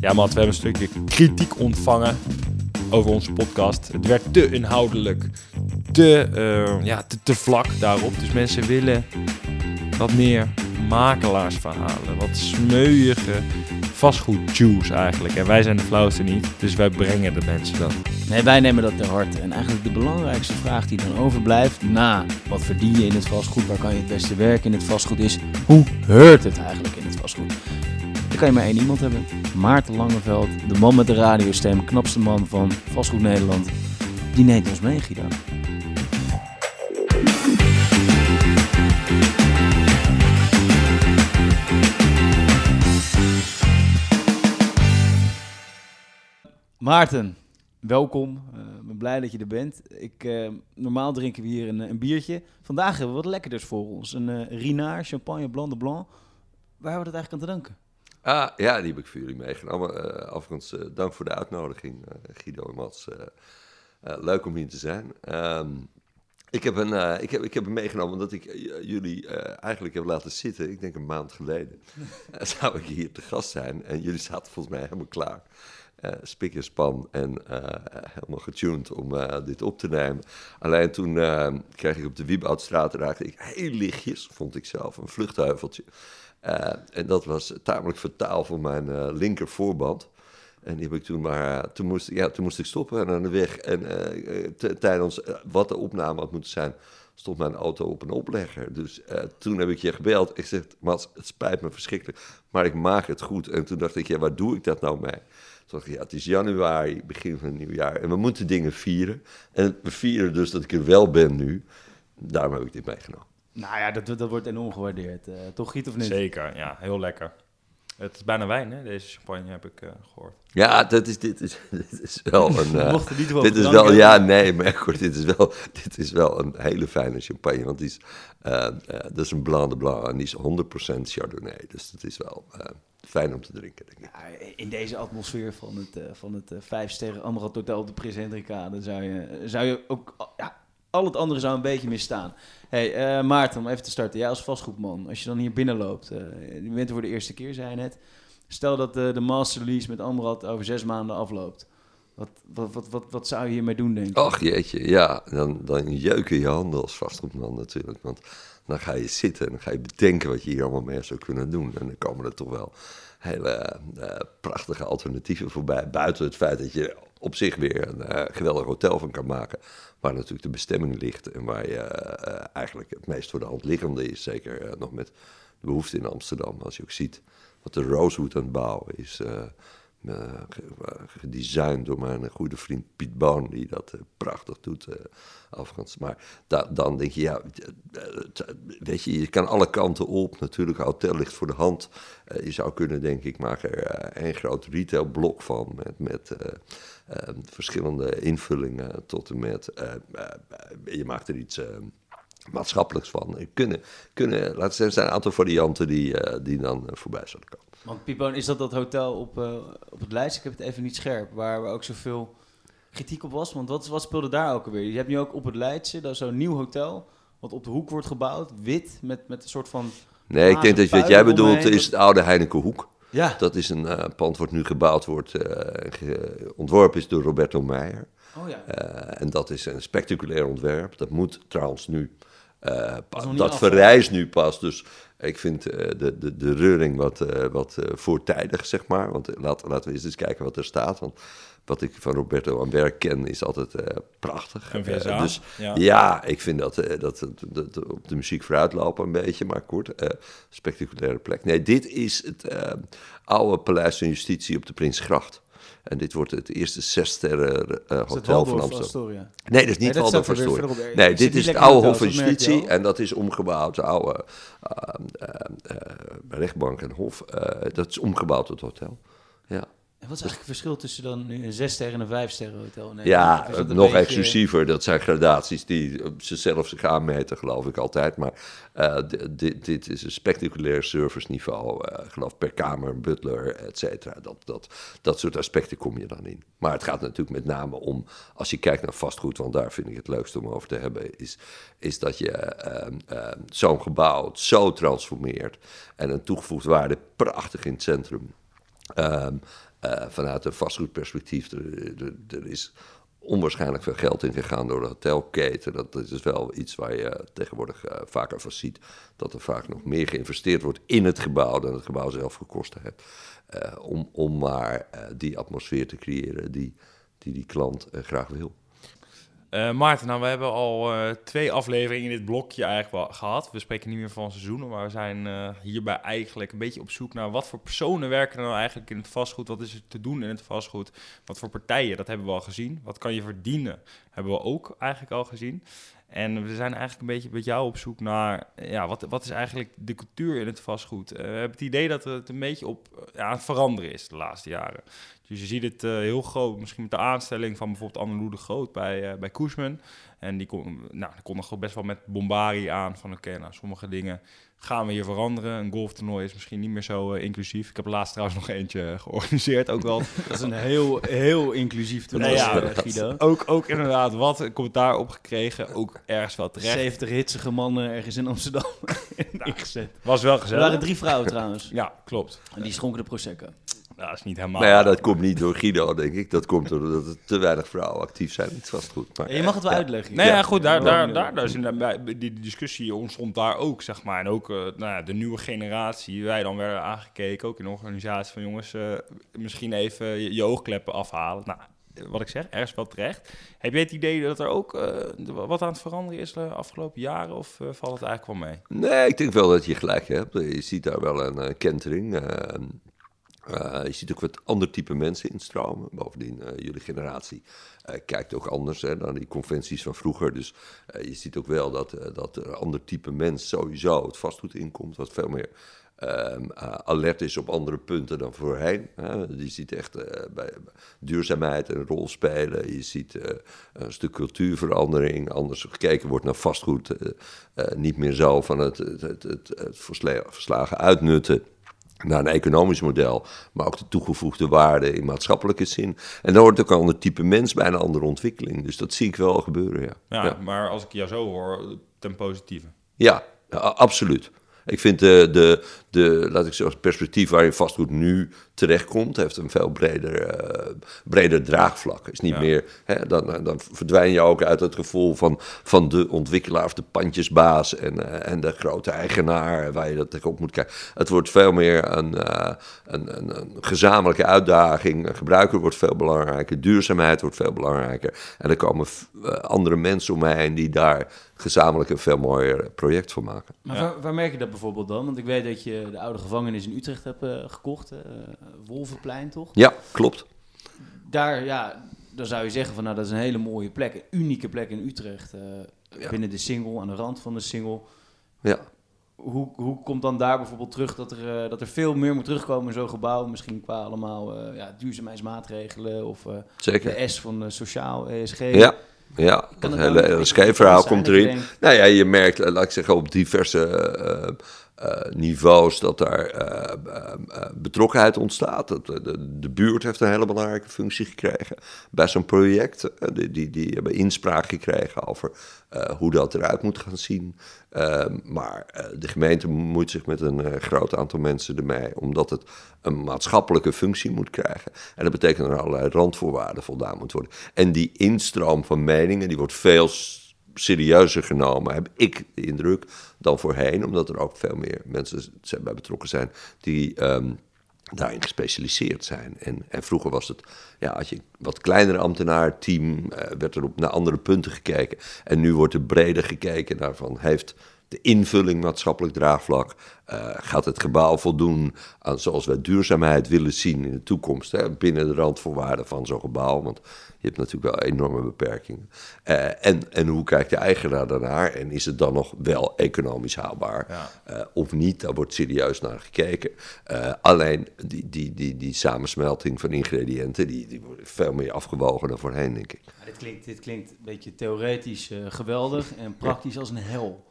Ja, Matt, we hebben een stukje kritiek ontvangen over onze podcast. Het werd te inhoudelijk, te, eh, ja, te, vlak daarop. Dus mensen willen wat meer makelaarsverhalen, wat smeuïge vastgoedjuice eigenlijk. En wij zijn de flauwste niet, dus wij brengen de mensen dat. Nee, wij nemen dat ter harte. En eigenlijk de belangrijkste vraag die dan overblijft na wat verdien je in het vastgoed, waar kan je het beste werken in het vastgoed, is hoe heurt het eigenlijk in het vastgoed? Dan kan je maar één iemand hebben. Maarten Langeveld, de man met de radiostem, knapste man van Vastgoed Nederland. Die neemt ons mee, Guido. Maarten, welkom. Eh, Ik ben blij dat je er bent. Ik, eh, normaal drinken we hier een, een biertje. Vandaag hebben we wat lekkerders voor ons. Een eh Rinaar, champagne blanc de blanc. Waar hebben we dat eigenlijk aan te danken? Ah, ja, die heb ik voor jullie meegenomen. Eh, dank voor de uitnodiging, Guido en Mats. Leuk om hier te zijn. Ehm, ik, heb een, ik, heb, ik heb hem meegenomen omdat ik jullie eigenlijk heb laten zitten. Ik denk een maand geleden zou ik hier te gast zijn. En jullie zaten volgens mij helemaal klaar. Eh spik en eh, helemaal getuned om eh, dit op te nemen. Alleen toen kreeg ik op de Wieboudstraat, raakte ik heel lichtjes, vond ik zelf, een vluchtheuveltje. En dat was tamelijk fataal voor mijn linker voorband. En die heb ik toen maar, toen moest, ja, moest ik stoppen en aan de weg. En tijdens wat de opname had moeten zijn, stond mijn auto op een oplegger. Dus toen heb ik je gebeld. Ik zeg, Mats, het spijt me verschrikkelijk, maar ik maak het goed. En toen dacht ik, ja, waar doe ik dat nou mee? Toen dacht ik, ja, het is januari, begin van het nieuwjaar. En we moeten dingen vieren. En we vieren dus dat ik er wel ben nu. Daarom heb ik dit meegenomen. Nou ja, dat, dat wordt enorm gewaardeerd. Eh, toch, Giet of niet? Zeker, ja, heel lekker. Het is bijna wijn, hè? Deze champagne heb ik eh, gehoord. Ja, dat is, dit, is, dit is wel een... We eh, mochten niet wel dit is wel, ja, nee, maar hoor, dit is wel, dit is wel een hele fijne champagne. Want die is, eh, dat is een Blanc de Blanc en die is 100% Chardonnay. Dus dat is wel eh, fijn om te drinken, denk ik. Ja, in deze atmosfeer van het, van het vijf sterren Amrad Hotel op de Prins Hendrikade zou je, zou je ook... Ja, al het andere zou een beetje misstaan. hey, eh, Maarten, om even te starten. Jij als vastgoedman, als je dan hier binnenloopt... eh je bent er voor de eerste keer, zei je net. Stel dat eh, de master lease met Amrad over zes maanden afloopt. Wat, wat, wat, wat, zou je hiermee doen, denk je? Ach jeetje, ja, dan, dan jeuken je handen als vastgoedman natuurlijk. Want dan ga je zitten en dan ga je bedenken wat je hier allemaal mee zou kunnen doen. En dan komen er toch wel hele prachtige alternatieven voorbij. Buiten het feit dat je op zich weer een eh, geweldig hotel van kan maken. Waar natuurlijk de bestemming ligt en waar je eh, eigenlijk het meest voor de hand liggende is. Zeker eh, nog met de behoefte in Amsterdam. Als je ook ziet wat de Rosewood aan het bouwen is. Eh, gedesigned door mijn goede vriend Piet Boon, die dat eh, prachtig doet, eh overigens. Maar da- dan denk je, ja, eh, weet je, je kan alle kanten op. Natuurlijk, een hotel ligt voor de hand. Je zou kunnen, denk ik, maak er één groot retailblok van met, met verschillende invullingen tot en met. je maakt er iets. maatschappelijks van. Kunnen, kunnen, laten we er zijn een aantal varianten die, die dan voorbij zullen komen. Want Pipoon, is dat dat hotel op, eh, op het Leids? Ik heb het even niet scherp. Waar, waar ook zoveel kritiek op was. Want wat, wat speelde daar ook alweer? Je hebt nu ook op het Leidse, dat is zo'n nieuw hotel. Wat op de hoek wordt gebouwd. Wit, met, met een soort van... Nee, ik denk dat wat jij bedoelt omheen. is het oude Heinekenhoek. Ja. Dat is een eh, pand wat nu gebouwd wordt, eh, ge- ontworpen is door Roberto Meijer. Oh ja. En dat is een spectaculair ontwerp. Dat moet trouwens nu, dat af, verrijst nu pas. Dus ik vind eh, de, de, de reuring wat, eh, wat eh, voortijdig, zeg maar. Want laat, laten we eens eens kijken wat er staat. Want wat ik van Roberto aan werk ken is altijd prachtig. Dus ja. ja. ik vind dat, dat, dat, dat op de muziek vooruitlopen een beetje, maar kort. spectaculaire plek. Nee, dit is het oude Paleis van Justitie op de Prinsgracht. En dit wordt het eerste zessterren eh Is het hotel van Amsterdam. Astoria? Nee, dat is niet Nee, dat Waldorf Astoria. Nee, Ik dit is het oude Hof van Justitie. En dat is omgebouwd, de oude eh, eh, eh, rechtbank en hof. eh, dat is omgebouwd tot hotel. Ja. En wat is eigenlijk het verschil tussen dan nu een zessterren en een vijfsterren hotel? in Ja, nog beetje- exclusiever. Dat zijn gradaties die op zichzelf zich aanmeten, geloof ik altijd. Maar eh, di- dit, dit is een spectaculair serviceniveau. eh geloof per kamer, butler, et cetera. Dat, dat, dat soort aspecten kom je dan in. Maar het gaat natuurlijk met name om, als je kijkt naar vastgoed, want daar vind ik het leukst om over te hebben, is, is dat je ehm, zo'n gebouw zo transformeert en een toegevoegde waarde prachtig in het centrum. Ehm, eh, vanuit een vastgoedperspectief, er, er, is onwaarschijnlijk veel geld in gegaan door de hotelketen. Dat is wel iets waar je tegenwoordig eh, vaker van ziet. Dat er vaak nog meer geïnvesteerd wordt in het gebouw dan het gebouw zelf gekost heeft. Eh, om, om maar die atmosfeer te creëren die die, die klant graag wil. Eh, Maarten, nou, we hebben al eh, twee afleveringen in dit blokje eigenlijk wel gehad. We spreken niet meer van seizoenen, maar we zijn eh, hierbij eigenlijk een beetje op zoek naar wat voor personen werken er nou eigenlijk in het vastgoed. Wat is er te doen in het vastgoed? Wat voor partijen, dat hebben we al gezien. Wat kan je verdienen, hebben we ook eigenlijk al gezien. En we zijn eigenlijk een beetje met jou op zoek naar, eh, ja, wat, wat is eigenlijk de cultuur in het vastgoed? Eh, we hebben het idee dat het een beetje op, eh, ja, aan het veranderen is de laatste jaren. Dus je ziet het eh, heel groot, misschien met de aanstelling van bijvoorbeeld Anneloe de Groot bij, eh bij Koesman. En die, kon, nou, die kondigde best wel met bombari aan van oké, nou, sommige dingen gaan we hier veranderen. Een golftoernooi is misschien niet meer zo eh, inclusief. Ik heb laatst trouwens nog eentje georganiseerd, ook wel. Dat is een heel, heel inclusief toernooi, Nee, ja, eh, Guido. ook, ook inderdaad wat een commentaar op gekregen, ook ergens wel terecht. 70 hitsige mannen ergens in Amsterdam ingezet. Was wel Er gezellig. waren drie vrouwen trouwens. Ja, klopt. En die schonken de Prosecco. Nou, dat is niet helemaal... Maar ja, dat komt niet door Guido, denk ik. Dat komt doordat er te weinig vrouwen actief zijn in het vastgoed. Maar, je mag het wel ja. uitleggen. Nee, ja, goed, daar, daar, daar, daar is bij- die die discussie ontstond daar ook, zeg maar. En ook eh, nou ja, de nieuwe generatie, wij dan werden aangekeken, ook in de organisatie van jongens, eh, misschien even je, je oogkleppen afhalen. Nou, wat ik zeg, ergens wel terecht. Heb je het idee dat er ook eh, wat aan het veranderen is de afgelopen jaren, of valt het eigenlijk wel mee? Nee, ik denk wel dat je gelijk hebt. Je ziet daar wel een kentering. Eh, je ziet ook wat ander type mensen instromen. Bovendien, eh, jullie generatie eh, kijkt ook anders hè, dan die conventies van vroeger. Dus je ziet ook wel dat, dat een ander type mens sowieso het vastgoed inkomt. Wat veel meer ehm, eh, alert is op andere punten dan voorheen. je ziet echt bij duurzaamheid een rol spelen. Je ziet een stuk cultuurverandering. Anders gekeken wordt naar vastgoed. niet meer zo van het, het, het, verslagen uitnutten naar een economisch model, maar ook de toegevoegde waarde in maatschappelijke zin. En dan wordt ook een ander type mens bij een andere ontwikkeling. Dus dat zie ik wel gebeuren, ja. Ja, ja. maar als ik jou zo hoor, ten positieve. Ja, absoluut. Ik vind de, de, de, laat ik zeggen, het perspectief waarin vastgoed nu terechtkomt, heeft een veel breder, eh, breder draagvlak. Is niet Ja. meer, hè, dan, dan verdwijn je ook uit het gevoel van, van de ontwikkelaar of de pandjesbaas en, eh, en de grote eigenaar waar je dat tegenop moet kijken. Het wordt veel meer een, eh, een, een, een gezamenlijke uitdaging. Een gebruiker wordt veel belangrijker, duurzaamheid wordt veel belangrijker. En er komen andere mensen om me heen die daar gezamenlijk een veel mooier project van maken. Maar Ja. waar, waar merk je dat bijvoorbeeld dan? Want ik weet dat je de oude gevangenis in Utrecht hebt gekocht. Eh, Wolvenplein, toch? Ja, klopt. Daar, ja, dan zou je zeggen van nou, dat is een hele mooie plek. Een unieke plek in Utrecht. eh, Ja. Binnen de single, aan de rand van de single. Ja. Hoe, hoe komt dan daar bijvoorbeeld terug dat er, eh, dat er veel meer moet terugkomen in zo'n gebouw? Misschien qua allemaal ja, duurzaamheidsmaatregelen of Zeker. de S van sociaal ESG. Ja, ja. Dat hele LSG-verhaal zijn komt erin. Nou ja, je merkt, laat ik zeggen, op diverse niveaus dat daar eh, eh, eh, betrokkenheid ontstaat. Dat, eh, de, de buurt heeft een hele belangrijke functie gekregen bij zo'n project. Eh, die, die, die hebben inspraak gekregen over eh, hoe dat eruit moet gaan zien. Eh, maar eh, de gemeente bemoeit zich met een eh, groot aantal mensen ermee, omdat het een maatschappelijke functie moet krijgen. En dat betekent dat er allerlei randvoorwaarden voldaan moet worden. En die instroom van meningen, die wordt veel serieuzer genomen, heb ik de indruk, dan voorheen. Omdat er ook veel meer mensen zijn bij betrokken zijn die ehm, daarin gespecialiseerd zijn. En, en vroeger was het, ja, had je een wat kleinere ambtenaarteam, eh werd er op naar andere punten gekeken. En nu wordt er breder gekeken naar van, heeft de invulling maatschappelijk draagvlak. Eh, gaat het gebouw voldoen aan zoals wij duurzaamheid willen zien in de toekomst? Hè, binnen de randvoorwaarden van zo'n gebouw. Want je hebt natuurlijk wel enorme beperkingen. Eh, en, en hoe kijkt de eigenaar daarnaar? En is het dan nog wel economisch haalbaar? Ja. Eh, of niet? Daar wordt serieus naar gekeken. Eh, alleen die, die, die, die samensmelting van ingrediënten, die, die wordt veel meer afgewogen dan voorheen, denk ik. Maar dit, klinkt, dit klinkt een beetje theoretisch geweldig en praktisch als een hel.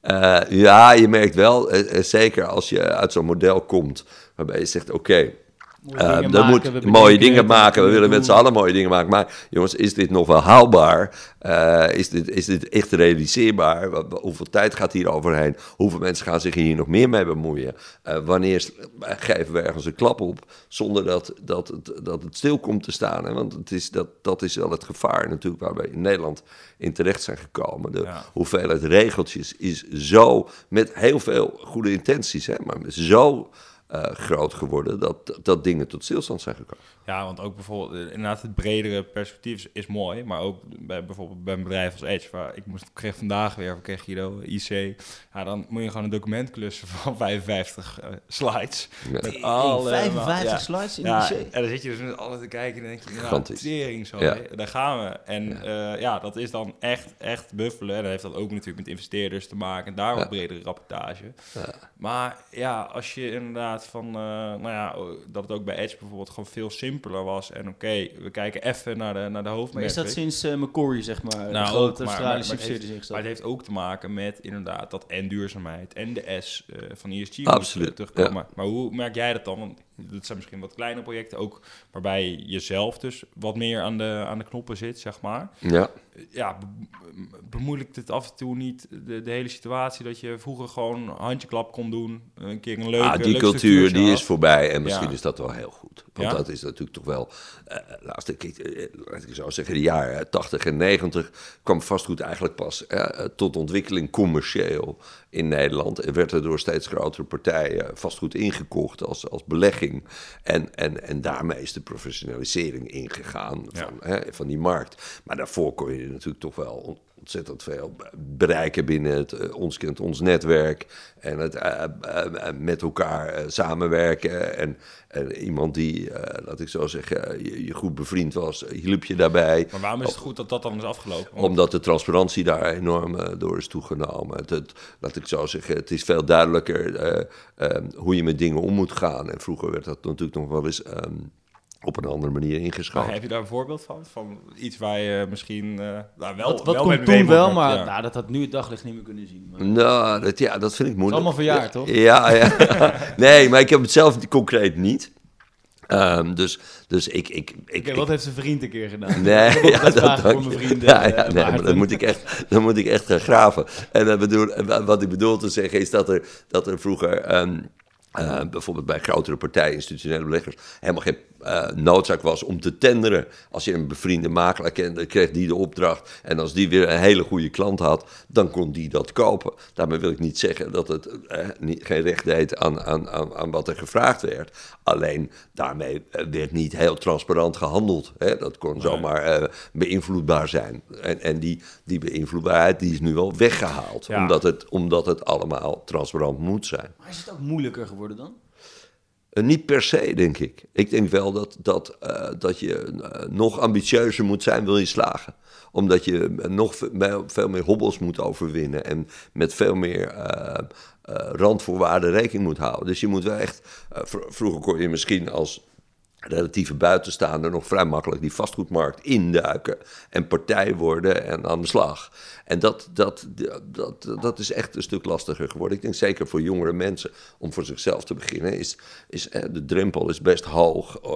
Eh, ja, je merkt wel, eh, eh, zeker als je uit zo'n model komt, waarbij je zegt: oké. Mooie eh, dingen maken, moet mooie dingen maken. We willen met z'n allen mooie dingen maken. Maar jongens, is dit nog wel haalbaar? Eh, is, dit, is dit echt realiseerbaar? Hoeveel tijd gaat hier overheen? Hoeveel mensen gaan zich hier nog meer mee bemoeien? Eh, wanneer geven we ergens een klap op zonder dat, dat, het, dat het stil komt te staan? Hè? Want het is, dat, dat is wel het gevaar natuurlijk waar we in Nederland in terecht zijn gekomen. De Ja. hoeveelheid regeltjes is zo, met heel veel goede intenties, hè, maar zo eh, groot geworden dat, dat dingen tot stilstand zijn gekomen. Ja, want ook bijvoorbeeld, eh, inderdaad, het bredere perspectief is, is mooi. Maar ook bij, bijvoorbeeld bij een bedrijf als Edge, waar ik moest, kreeg vandaag weer, ik kreeg Guido, IC. Ja, dan moet je gewoon een document klussen van 55 eh, slides. Ja. Met alle, 55 ja. slides in Ja, de en dan zit je dus met alles te kijken en denk je, ja, Gigantisch. tering zo, Ja. daar gaan we. En ja. ja, dat is dan echt, echt buffelen. En dat heeft dat ook natuurlijk met investeerders te maken. En daar Ja. wat bredere rapportage. Ja. Maar ja, als je inderdaad van, eh, nou ja, dat het ook bij Edge bijvoorbeeld gewoon veel simpeler was. En oké, we kijken even naar de, naar de Maar is dat sinds eh, Macquarie, zeg maar, de Nou, grote ook, maar- Australische maar- maar Maar ingestapt? het heeft ook te maken met inderdaad dat en duurzaamheid en de S eh, van ESG Absoluut, terugkomen. Maar hoe merk jij dat dan? Want dat zijn misschien wat kleine projecten, ook waarbij je zelf dus wat meer aan de, aan de knoppen zit, zeg maar. Ja, Ja, be- bemoeilijkt het af en toe niet de, de hele situatie dat je vroeger gewoon handjeklap kon doen, een keer een leuke ah, die cultuur die had. is voorbij en misschien Ja. is dat wel heel goed. Want Ja? dat is natuurlijk toch wel, eh laat, ik, eh, laat ik zo zeggen, de jaren 80 en 90 kwam vastgoed eigenlijk pas eh, tot ontwikkeling commercieel in Nederland. En werd er door steeds grotere partijen vastgoed ingekocht als, als belegging. En, en, en daarmee is de professionalisering ingegaan Ja. van, hè, van die markt. Maar daarvoor kon je natuurlijk toch wel ontzettend veel bereiken binnen het eh, ons kent ons netwerk en het eh, eh, met elkaar samenwerken en, en iemand die, laat ik zo zeggen, je, je goed bevriend was, hielp je daarbij. Maar waarom is het goed dat dat dan is afgelopen? Omdat de transparantie daar enorm door is toegenomen. Het, het- laat ik zo zeggen, het is veel duidelijker eh, eh, hoe je met dingen om moet gaan. En vroeger werd dat natuurlijk nog wel eens ehm, op een andere manier Maar ingeschat. heb je daar een voorbeeld van? Van iets waar je misschien uh, nou, wel, wat wat wel kon mee toen mee wel, maar ja. nou, dat had nu het daglicht niet meer kunnen zien. Maar... Nou, dat, ja, dat vind ik moeilijk. allemaal verjaard, toch? Ja, ja. nee, maar ik heb het zelf concreet niet. Ehm, dus, dus ik... ik, ik, wat heeft zijn vriend een keer gedaan? Nee, ja, dat vragen dank voor je. mijn vrienden. Ja, ja, eh, nee, maar Maarten. dan moet ik echt, dan moet ik echt gaan graven. En dan bedoel, wat ik bedoel te zeggen is dat er, dat er vroeger... ehm, eh, bijvoorbeeld bij grotere partijen, institutionele beleggers, helemaal geen eh, noodzaak was om te tenderen. Als je een bevriende makelaar kende, kreeg die de opdracht. En als die weer een hele goede klant had, dan kon die dat kopen. Daarmee wil ik niet zeggen dat het eh, niet, geen recht deed aan, aan, aan, aan wat er gevraagd werd. Alleen daarmee eh, werd niet heel transparant gehandeld. Hè? Dat kon zomaar beïnvloedbaar zijn. En, en die, die beïnvloedbaarheid die is nu wel weggehaald. Ja. Omdat, het, omdat het allemaal transparant moet zijn. Maar is het ook moeilijker geworden dan? Eh, niet per se, denk ik. Ik denk wel dat, dat, eh, dat je eh, nog ambitieuzer moet zijn, wil je slagen. Omdat je nog veel meer hobbels moet overwinnen en met veel meer eh, randvoorwaarden rekening moet houden. Dus je moet wel echt. vro- vroeger kon je misschien als relatieve buitenstaander nog vrij makkelijk die vastgoedmarkt induiken en partij worden en aan de slag. En dat, dat, dat, dat is echt een stuk lastiger geworden. Ik denk zeker voor jongere mensen om voor zichzelf te beginnen is, is eh, de drempel is best hoog. Uh,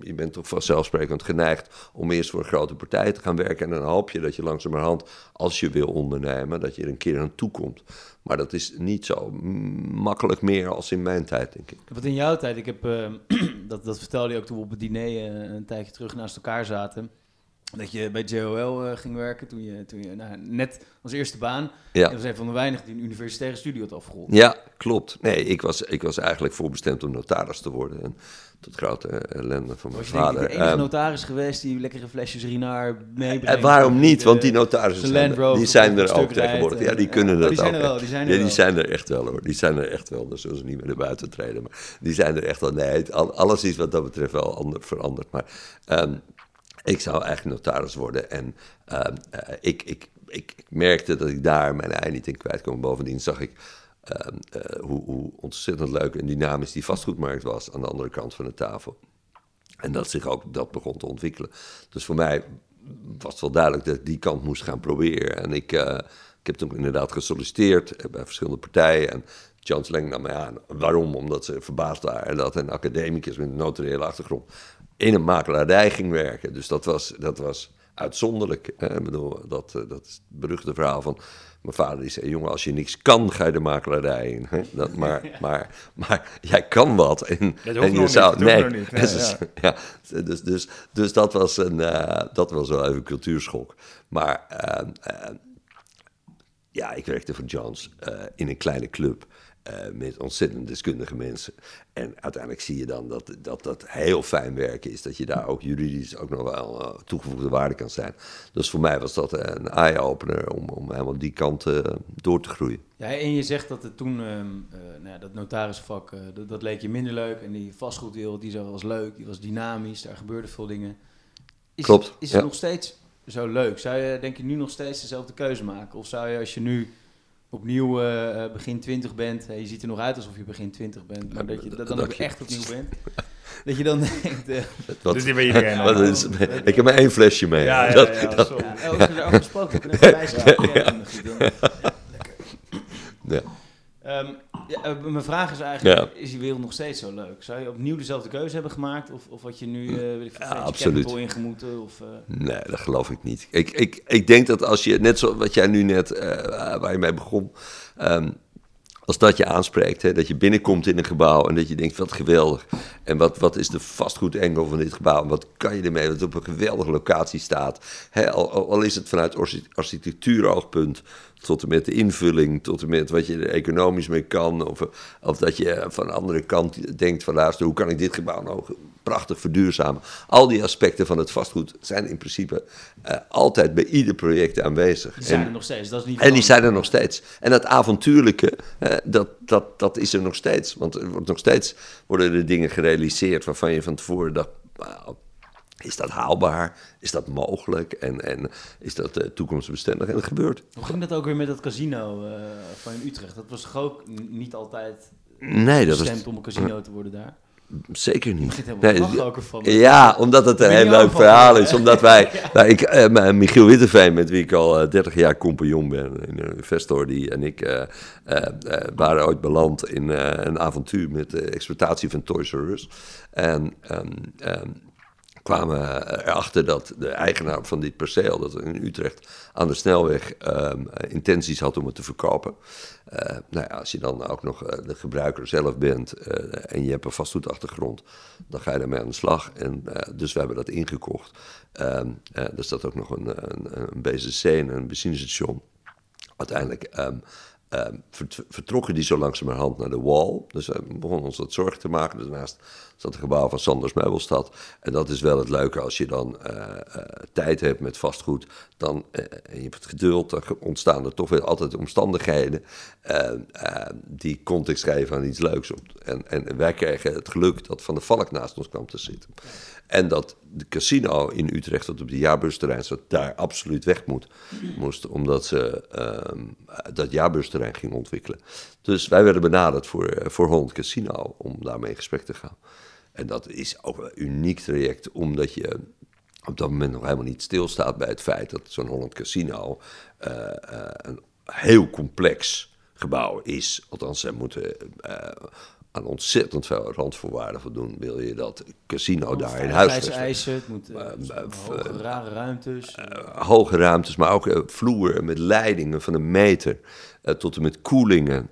je bent toch vanzelfsprekend geneigd om eerst voor een grote partij te gaan werken en dan hoop je dat je langzamerhand, als je wil ondernemen, dat je er een keer aan toe komt. Maar dat is niet zo makkelijk meer als in mijn tijd, denk ik. Wat in jouw tijd, ik heb, uh, dat, dat vertelde je ook toen we op het diner uh, een tijdje terug naast elkaar zaten. Dat je bij JOL eh, ging werken toen je, toen je nou, net als eerste baan. Ja. Je was een van de weinigen die een universitaire studie had afgerond. Ja, klopt. Nee, ik was, ik was eigenlijk voorbestemd om notaris te worden. En tot grote eh, ellende van mijn Was je denk ik vader. de enige Ehm, notaris geweest die lekkere flesjes Rinaar meebrengt? en waarom niet? Want die notarissen zijn, Rover die zijn er ook tegenwoordig. Ja, die en- kunnen dat die zijn ook. er wel, die zijn er ja, wel. die zijn er echt wel hoor. Die zijn er echt wel. Dan zullen ze niet meer naar buiten treden. Maar die zijn er echt wel. Nee, alles is wat dat betreft wel ander, veranderd. Maar ehm, ik zou eigenlijk notaris worden. En ehm, eh, ik, ik, ik, merkte dat ik daar mijn ei niet in kwijt kon. Bovendien zag ik ehm, eh, hoe, hoe ontzettend leuk en dynamisch die vastgoedmarkt was aan de andere kant van de tafel. En dat zich ook dat begon te ontwikkelen. Dus voor mij was wel duidelijk dat ik die kant moest gaan proberen. En ik, eh, ik heb toen inderdaad gesolliciteerd bij verschillende partijen. En Chance Leng nam mij aan. Waarom? Omdat ze verbaasd waren dat een academicus met een notariële achtergrond in een makelaardij ging werken. Dus dat was, dat was uitzonderlijk. Hè? Ik bedoel, dat, eh, dat is het beruchte verhaal van mijn vader. Die zei, jongen, als je niks kan, ga je de makelaardij in. Hè? Dat, maar, maar, maar jij kan wat. En, Dat en je nog zou, niet, nee, niet. ja, dus, dus, dus dat, was een, eh, dat was wel even een cultuurschok. Maar eh, eh, ja, ik werkte voor Johns eh, in een kleine club eh, met ontzettend deskundige mensen. En uiteindelijk zie je dan dat, dat dat heel fijn werken is. Dat je daar ook juridisch ook nog wel eh, toegevoegde waarde kan zijn. Dus voor mij was dat een eye-opener om, om helemaal die kant eh, door te groeien. Ja, en je zegt dat het toen, ehm, eh, nou ja, dat notarisvak, dat, dat leek je minder leuk. En die vastgoedwereld, die was leuk, die was dynamisch, daar gebeurden veel dingen. Is, Klopt, Is het ja. nog steeds zo leuk? Zou je, denk je, nu nog steeds dezelfde keuze maken? Of zou je, als je nu opnieuw eh, eh, begin 20 bent, hè, je ziet er nog uit alsof je begin 20 bent, maar dat je dat dan dat ook je- echt opnieuw bent? Dat je dan denkt, eh, Wat, Dus die ben iedereen. wat is, ik heb maar één flesje mee. Ja, ja, Dat- ja, dat- sorry. ja, oh, een wijsje gekregen. ja. Ehm, ja, eh, mijn vraag is eigenlijk, Ja. is die wereld nog steeds zo leuk? Zou je opnieuw dezelfde keuze hebben gemaakt? Of, of had je nu, weet ik Ja, absoluut. Capital ingemoeten? Of, eh, Nee, dat geloof ik niet. Ik, ik, ik denk dat als je, net zoals wat jij nu net, eh, waar je mee begon, ehm, als dat je aanspreekt, hè, dat je binnenkomt in een gebouw en dat je denkt, wat geweldig. En wat, wat is de vastgoedengel van dit gebouw? En wat kan je ermee? Dat het op een geweldige locatie staat. Hè, al, al- is het vanuit archi- architectuuroogpunt tot en met de invulling, tot en met wat je er economisch mee kan. Of, of dat je van de andere kant denkt van luister, hoe kan ik dit gebouw nou prachtig verduurzamen? Al die aspecten van het vastgoed zijn in principe eh, altijd bij ieder project aanwezig. die zijn En- er nog steeds, dat is niet en die zijn er nog steeds. En dat avontuurlijke, eh, dat, dat, dat is er nog steeds. Want er wordt nog steeds worden er dingen gerealiseerd waarvan je van tevoren dacht... "Wauw, is dat haalbaar? Is dat mogelijk? En, en is dat eh, toekomstbestendig? En dat gebeurt. Hoe ging dat ook weer met dat casino eh, van in Utrecht? Dat was toch ook niet altijd Nee, dat bestemd om een casino te worden daar? zeker niet. Nee, ervan. Ja, omdat het een heel leuk van- verhaal is. Omdat wij, nou, ik, maar Michiel Witteveen, met wie ik al eh, 30 jaar compagnon ben, een investor, die en ik waren ooit beland in een avontuur met de exploitatie van Toys R Us. En ehm, ehm, kwamen erachter dat de eigenaar van dit perceel, dat in Utrecht aan de snelweg ehm, intenties had om het te verkopen. Eh, nou ja, als je dan ook nog eh, de gebruiker zelf bent eh, en je hebt een vastgoedachtergrond, dan ga je daarmee aan de slag. En, eh, dus we hebben dat ingekocht. Eh, er staat ook nog een, een, een BCC en een benzinestation. Uiteindelijk ehm, vert- vertrokken die zo langzamerhand naar de wall. Dus we begonnen ons wat zorgen te maken. Daarnaast zat het gebouw van Sanders Meubelstad. En dat is wel het leuke als je dan eh, eh, tijd hebt met vastgoed. Dan, en je hebt het geduld, dan ontstaan er toch weer altijd omstandigheden eh, eh, die context geven aan iets leuks. Op. En, en wij kregen het geluk dat Van de Valk naast ons kwam te zitten. En dat de casino in Utrecht, dat op de jaarbusterrein zat, daar absoluut weg moet, moest. Omdat ze ehm, dat jaarbusterrein ging ontwikkelen. Dus wij werden benaderd voor, voor Holland Casino om daarmee in gesprek te gaan. En dat is ook een uniek traject, omdat je op dat moment nog helemaal niet stilstaat bij het feit dat zo'n Holland Casino eh, eh, een heel complex gebouw is. Althans, zij moeten eh, aan ontzettend veel randvoorwaarden voldoen. Wil je dat casino daar in huis vestigen? Veiligheidseisen, het moet hoge, rare ruimtes. hoge ruimtes, maar ook vloeren met leidingen van een meter tot en met koelingen.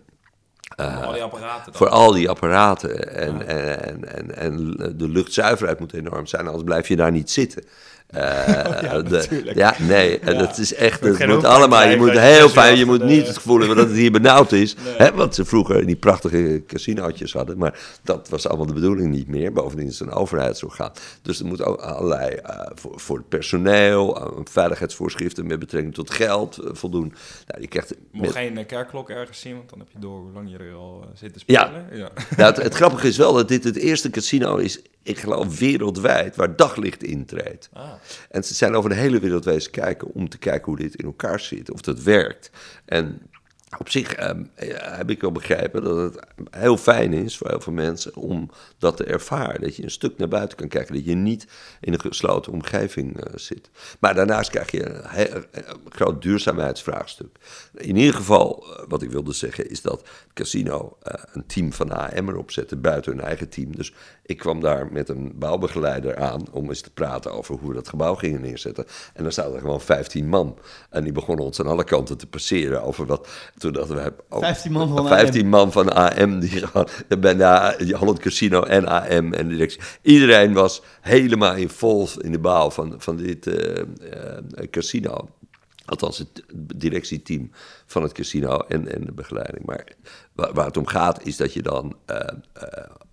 Al die apparaten. Voor al die apparaten. En, en, en, en, en de luchtzuiverheid moet enorm zijn, anders blijf je daar niet zitten. Eh, ja, de- natuurlijk. ja, nee, en Ja. dat is echt, moet het moet allemaal, je moet heel fijn, je moet niet het gevoel hebben dat het hier benauwd is. Nee. Hè, wat ze vroeger die prachtige casinootjes hadden, maar dat was allemaal de bedoeling niet meer. Bovendien is het een overheidsorgaan. Dus er moet ook allerlei, eh, voor, voor het personeel, eh, veiligheidsvoorschriften met betrekking tot geld eh, voldoen. Nou, je krijgt met- mag geen eh, kerkklok ergens zien, want dan heb je door hoe lang je er al eh, zit te Ja. spelen. Ja. Nou, het, het grappige is wel dat dit het eerste casino is, ik geloof wereldwijd, waar daglicht intreedt. Ah. En ze zijn over de hele wereld wezen kijken om te kijken hoe dit in elkaar zit, of dat werkt. En op zich ehm, ja, heb ik wel begrepen dat het heel fijn is voor heel veel mensen om dat te ervaren. Dat je een stuk naar buiten kan kijken, dat je niet in een gesloten omgeving eh, zit. Maar daarnaast krijg je een, heel, een groot duurzaamheidsvraagstuk. In ieder geval, eh, wat ik wilde zeggen, is dat het casino eh, een team van AM erop zette buiten hun eigen team. Dus ik kwam daar met een bouwbegeleider aan om eens te praten over hoe we dat gebouw gingen neerzetten. En dan zaten er gewoon 15 man. En die begonnen ons aan alle kanten te passeren over wat. Toen dachten we. oh, 15 man van 15 man van AM. Die gewoon bijna Holland Casino en AM en directie. Iedereen was helemaal involved in de bouw van, van dit eh, eh, casino. Althans, het directieteam van het casino en, en de begeleiding. Maar waar, waar het om gaat, is dat je dan eh,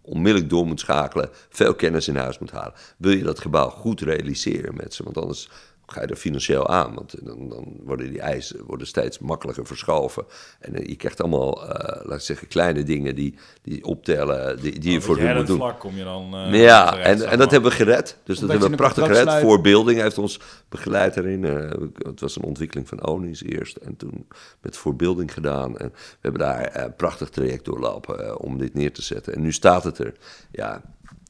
onmiddellijk door moet schakelen, veel kennis in huis moet halen. Wil je dat gebouw goed realiseren met ze? Want anders ga je er financieel aan. Want dan, dan worden die eisen worden steeds makkelijker verschoven. En eh, je krijgt allemaal, eh, laat ik zeggen, kleine dingen die, die optellen, die, die je voor hun moet doen. vlak kom je dan. eh, Ja, terecht, en, en dat maar. hebben we gered. Dus dat hebben we een prachtig gered. sluit. Voor Building heeft ons begeleid erin. eh, het was een ontwikkeling van Onis eerst. En toen met Voor Building gedaan. En we hebben daar eh, een prachtig traject doorlopen eh, om dit neer te zetten. En nu staat het er. Ja,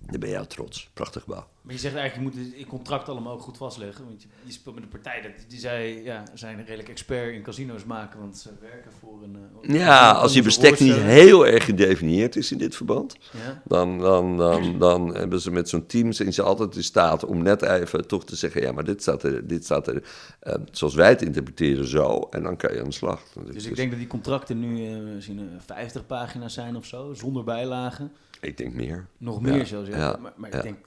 dan ben je trots. Prachtig gebouw. Maar je zegt eigenlijk, je moet het in contract allemaal ook goed vastleggen. Want je, je speelt met een partij, dat, die zij, ja, zijn redelijk expert in casino's maken. Want ze werken voor een... eh, Ja, als je bestek niet heel erg gedefinieerd is in dit verband. Ja. Dan, dan, dan, dan hebben ze met zo'n team zijn ze altijd in staat om net even toch te zeggen: ja, maar dit staat er, dit staat er eh, zoals wij het interpreteren zo. En dan kan je aan de slag. Dus ik denk dat die contracten nu eh, misschien eh, 50 pagina's zijn of zo, zonder bijlagen. Ik denk meer. Nog meer zelfs, ja. maar ik denk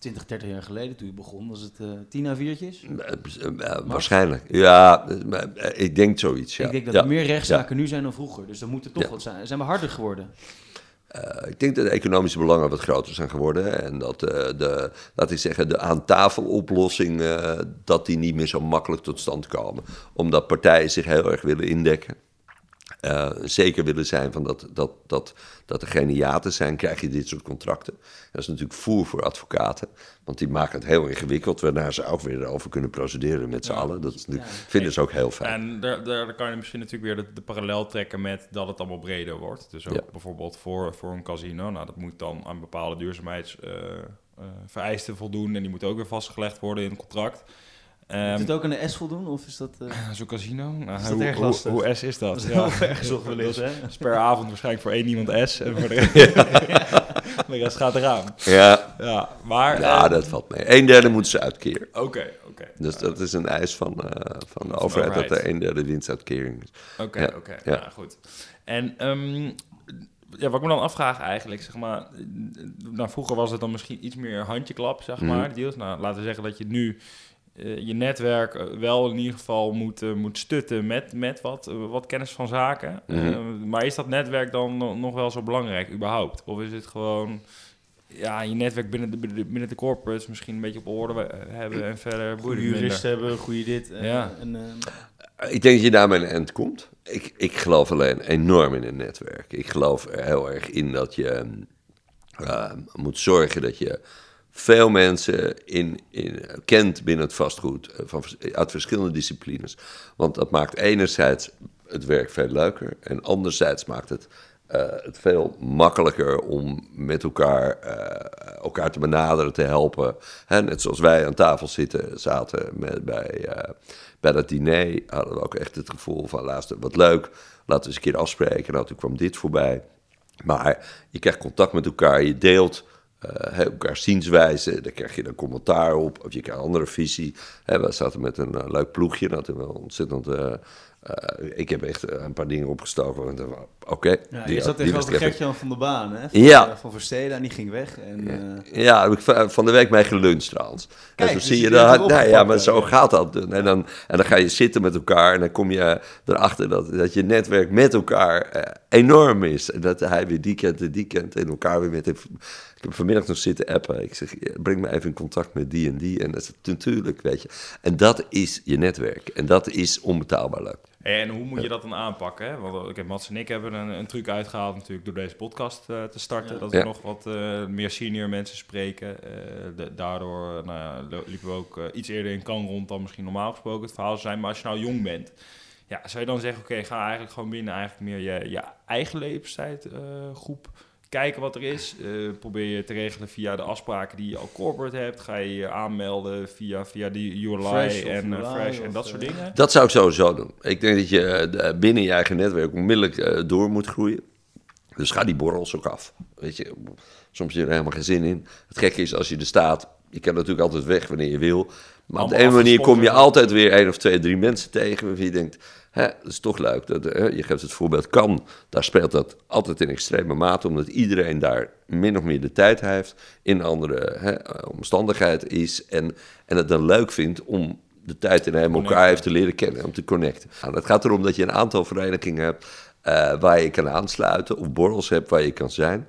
20, 30 jaar geleden toen je begon, was het eh 10 A4'tjes. Eh, eh, waarschijnlijk. Ja, ik denk zoiets. Ja. Ik denk dat er meer rechtszaken nu zijn dan vroeger. Dus dan moet er toch wat zijn. Zijn we harder geworden? Ik denk dat de economische belangen wat groter zijn geworden. En dat de, laat ik zeggen, de aan tafel oplossing, dat die niet meer zo makkelijk tot stand komen. Omdat partijen zich heel erg willen indekken. Eh, zeker willen zijn van dat, dat, dat, dat er geen hiaten zijn, krijg je dit soort contracten. Dat is natuurlijk voer voor advocaten, want die maken het heel ingewikkeld, waarna ze ook weer over kunnen procederen met z'n Ja. allen. Dat is natuurlijk, Ja. vinden ze ook heel fijn. En daar, daar, kan je misschien natuurlijk weer de, de parallel trekken met dat het allemaal breder wordt. Dus ook Ja. bijvoorbeeld voor, voor een casino. Nou, dat moet dan aan bepaalde duurzaamheidsvereisten voldoen. En die moeten ook weer vastgelegd worden in het contract. Ehm, Moet het ook aan de S voldoen? Of is dat... eh, Zo'n casino? Nou, Is dat hoe, erg lastig? Hoe, S is dat? dat is gezocht wellicht, hè? Dat is per avond waarschijnlijk voor één iemand S. En voor de rest, de rest gaat eraan. Ja, Ja, maar... ja, eh, dat valt mee. Een derde moeten ze uitkeren. Oké, oké. Dus dat is een eis van, eh, van de overheid, dat er een derde winstuitkering is. Oké, Ja, oké. ja. Ja, goed. En ehm, ja, wat ik me dan afvraag eigenlijk, zeg maar... Nou, vroeger was het dan misschien iets meer handjeklap, zeg Mhm. maar, die deals. Nou, laten we zeggen dat je nu je netwerk eh, wel in ieder geval moet, eh, moet stutten met, met wat, eh, wat kennis van zaken. Mhm. Eh, maar is dat netwerk dan no- nog wel zo belangrijk überhaupt? Of is het gewoon... Ja, je netwerk binnen de, binnen de corporates misschien een beetje op orde eh, hebben en verder Goede juristen hebben, goede dit. En, Ja. En, eh, Ik denk dat je daarmee een eind komt. Ik, ik geloof alleen enorm in een netwerk. Ik geloof er heel erg in dat je eh, moet zorgen dat je veel mensen in, in, kent binnen het vastgoed eh, van, uit verschillende disciplines. Want dat maakt enerzijds het werk veel leuker en anderzijds maakt het eh, het veel makkelijker om met elkaar, eh, elkaar te benaderen, te helpen. Hè, net zoals wij aan tafel zitten, zaten met, bij, bij dat diner, hadden we ook echt het gevoel van, luister, wat leuk, laten we eens een keer afspreken. Nou, toen kwam dit voorbij. Maar je krijgt contact met elkaar, je deelt eh, elkaar zienswijze, daar krijg je dan commentaar op, of je krijgt een andere visie. Hè, we zaten met een eh, leuk ploegje, dat hebben we ontzettend eh, ik heb echt een paar dingen opgestoken. Oké. Ja, die- je zat tegenover. Gertjan van der Baan, hè? Van, Ja. van Versteden en die ging weg. En, Ja, heb ik va- van de week mee geluncht trouwens. Kijk, en zo dus zie je dat. Nou ja, maar zo ja. gaat dat. En dan, en dan ga je zitten met elkaar en dan kom je erachter dat, dat je netwerk met elkaar enorm is. En dat hij weer die kent en die kent en elkaar weer met. Ik heb vanmiddag nog zitten appen. Ik zeg, breng me even in contact met die en die. En dat is natuurlijk, weet je. En dat is je netwerk. En dat is onbetaalbaar leuk. En hoe moet je dat dan aanpakken? Hè? Want ik heb Mats en ik hebben een, een truc uitgehaald natuurlijk door deze podcast eh, te starten. Ja. Dat we Ja. nog wat eh, meer senior mensen spreken. Eh, de- daardoor eh, nou liepen we ook eh, iets eerder in kan rond dan misschien normaal gesproken het verhaal zou zijn. Maar als je nou jong bent, ja, zou je dan zeggen, oké, ga eigenlijk gewoon binnen eigenlijk meer je, je eigen leeftijdsgroep kijken wat er is. Eh, probeer je te regelen via de afspraken die je al corporate hebt. Ga je je aanmelden via, via die URI Fresh of en eh, Fresh en dat soort eh, dingen. Dat zou ik sowieso doen. Ik denk dat je binnen je eigen netwerk onmiddellijk door moet groeien. Dus ga die borrels ook af. Weet je, soms heb je er helemaal geen zin in. Het gekke is als je er staat, je kan natuurlijk altijd weg wanneer je wil. Maar op de een manier kom je altijd weer één of twee, drie mensen tegen waarvan je denkt, dat is toch leuk. Dat, je geeft het voorbeeld kan, daar speelt dat altijd in extreme mate, omdat iedereen daar min of meer de tijd heeft, in andere omstandigheid is en, en het dan leuk vindt om de tijd in elkaar heeft te leren kennen, om te connecten. Nou, het gaat erom dat je een aantal verenigingen hebt eh, waar je kan aansluiten, of borrels hebt waar je kan zijn.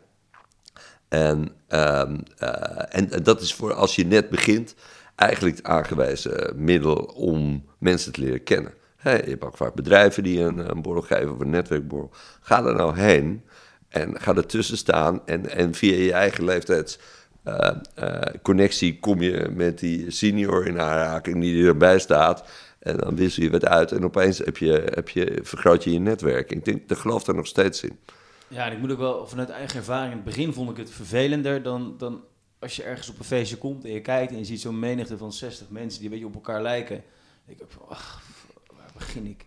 En, ehm, eh, en, en dat is voor als je net begint eigenlijk het aangewezen middel om mensen te leren kennen. Hè, je hebt ook vaak bedrijven die een, een borrel geven of een netwerkborrel. Ga er nou heen en ga ertussen staan en, en via je eigen leeftijds eh, eh, connectie kom je met die senior in aanraking die erbij staat. En dan wissel je wat uit en opeens heb je, heb je, vergroot je je netwerk. Ik denk, daar geloof er nog steeds in. Ja, en ik moet ook wel vanuit eigen ervaring. In het begin vond ik het vervelender dan, dan als je ergens op een feestje komt en je kijkt en je ziet zo'n menigte van 60 mensen die een beetje op elkaar lijken. Ik begin ik?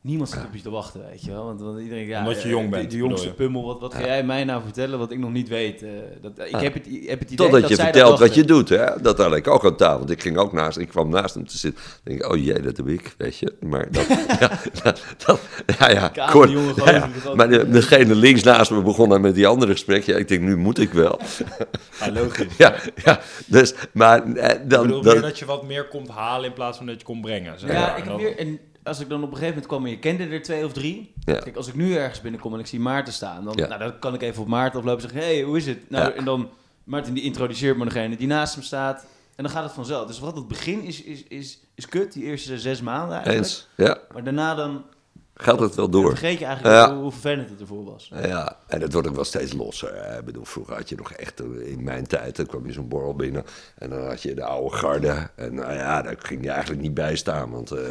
Niemand zit op je te wachten, weet je wel. Want, want iedereen, ja, Omdat je eh, jong de- bent, De, jongste pummel, wat, wat ga jij mij nou vertellen wat ik nog niet weet? Eh, dat, ik Ja. heb het, heb het idee Totdat dat je zij dat vertelt wat je doet, hè? Dat had ik ook aan tafel. Want ik ging ook naast, ik kwam naast hem te zitten. Dan denk ik, oh jee, dat doe ik, weet je. Maar dat, ja, dat, dat- ja, kort. Ja, ja. Maar de- degene links naast me begon dan met die andere gesprek. Ja, ik denk, nu moet ik wel. Ja, logisch. Ja, ja. Dus, maar eh, Ik dan... bedoel dan meer dat je wat meer komt halen in plaats van dat je komt brengen. zeg Ja, maar. ik heb meer, en als ik dan op een gegeven moment kwam en je kende er twee of drie. Ja. Kijk, als ik nu ergens binnenkom en ik zie Maarten staan, dan, Ja. nou, dan kan ik even op Maarten aflopen en zeggen, hey, hoe is het? Nou. En dan, Maarten die introduceert me degene die naast hem staat. En dan gaat het vanzelf. Dus wat het begin is, is, is, is kut, die eerste zes maanden eigenlijk. eens, ja, Maar daarna dan gaat het wel door. vergeet je eigenlijk Ja. hoe, hoe vervelend het ervoor was. Ja, en het wordt ook wel steeds losser. Ik bedoel, vroeger had je nog echt, in mijn tijd, dan kwam je zo'n borrel binnen. En dan had je de oude garde. En nou ja, daar ging je eigenlijk niet bij staan. Want eh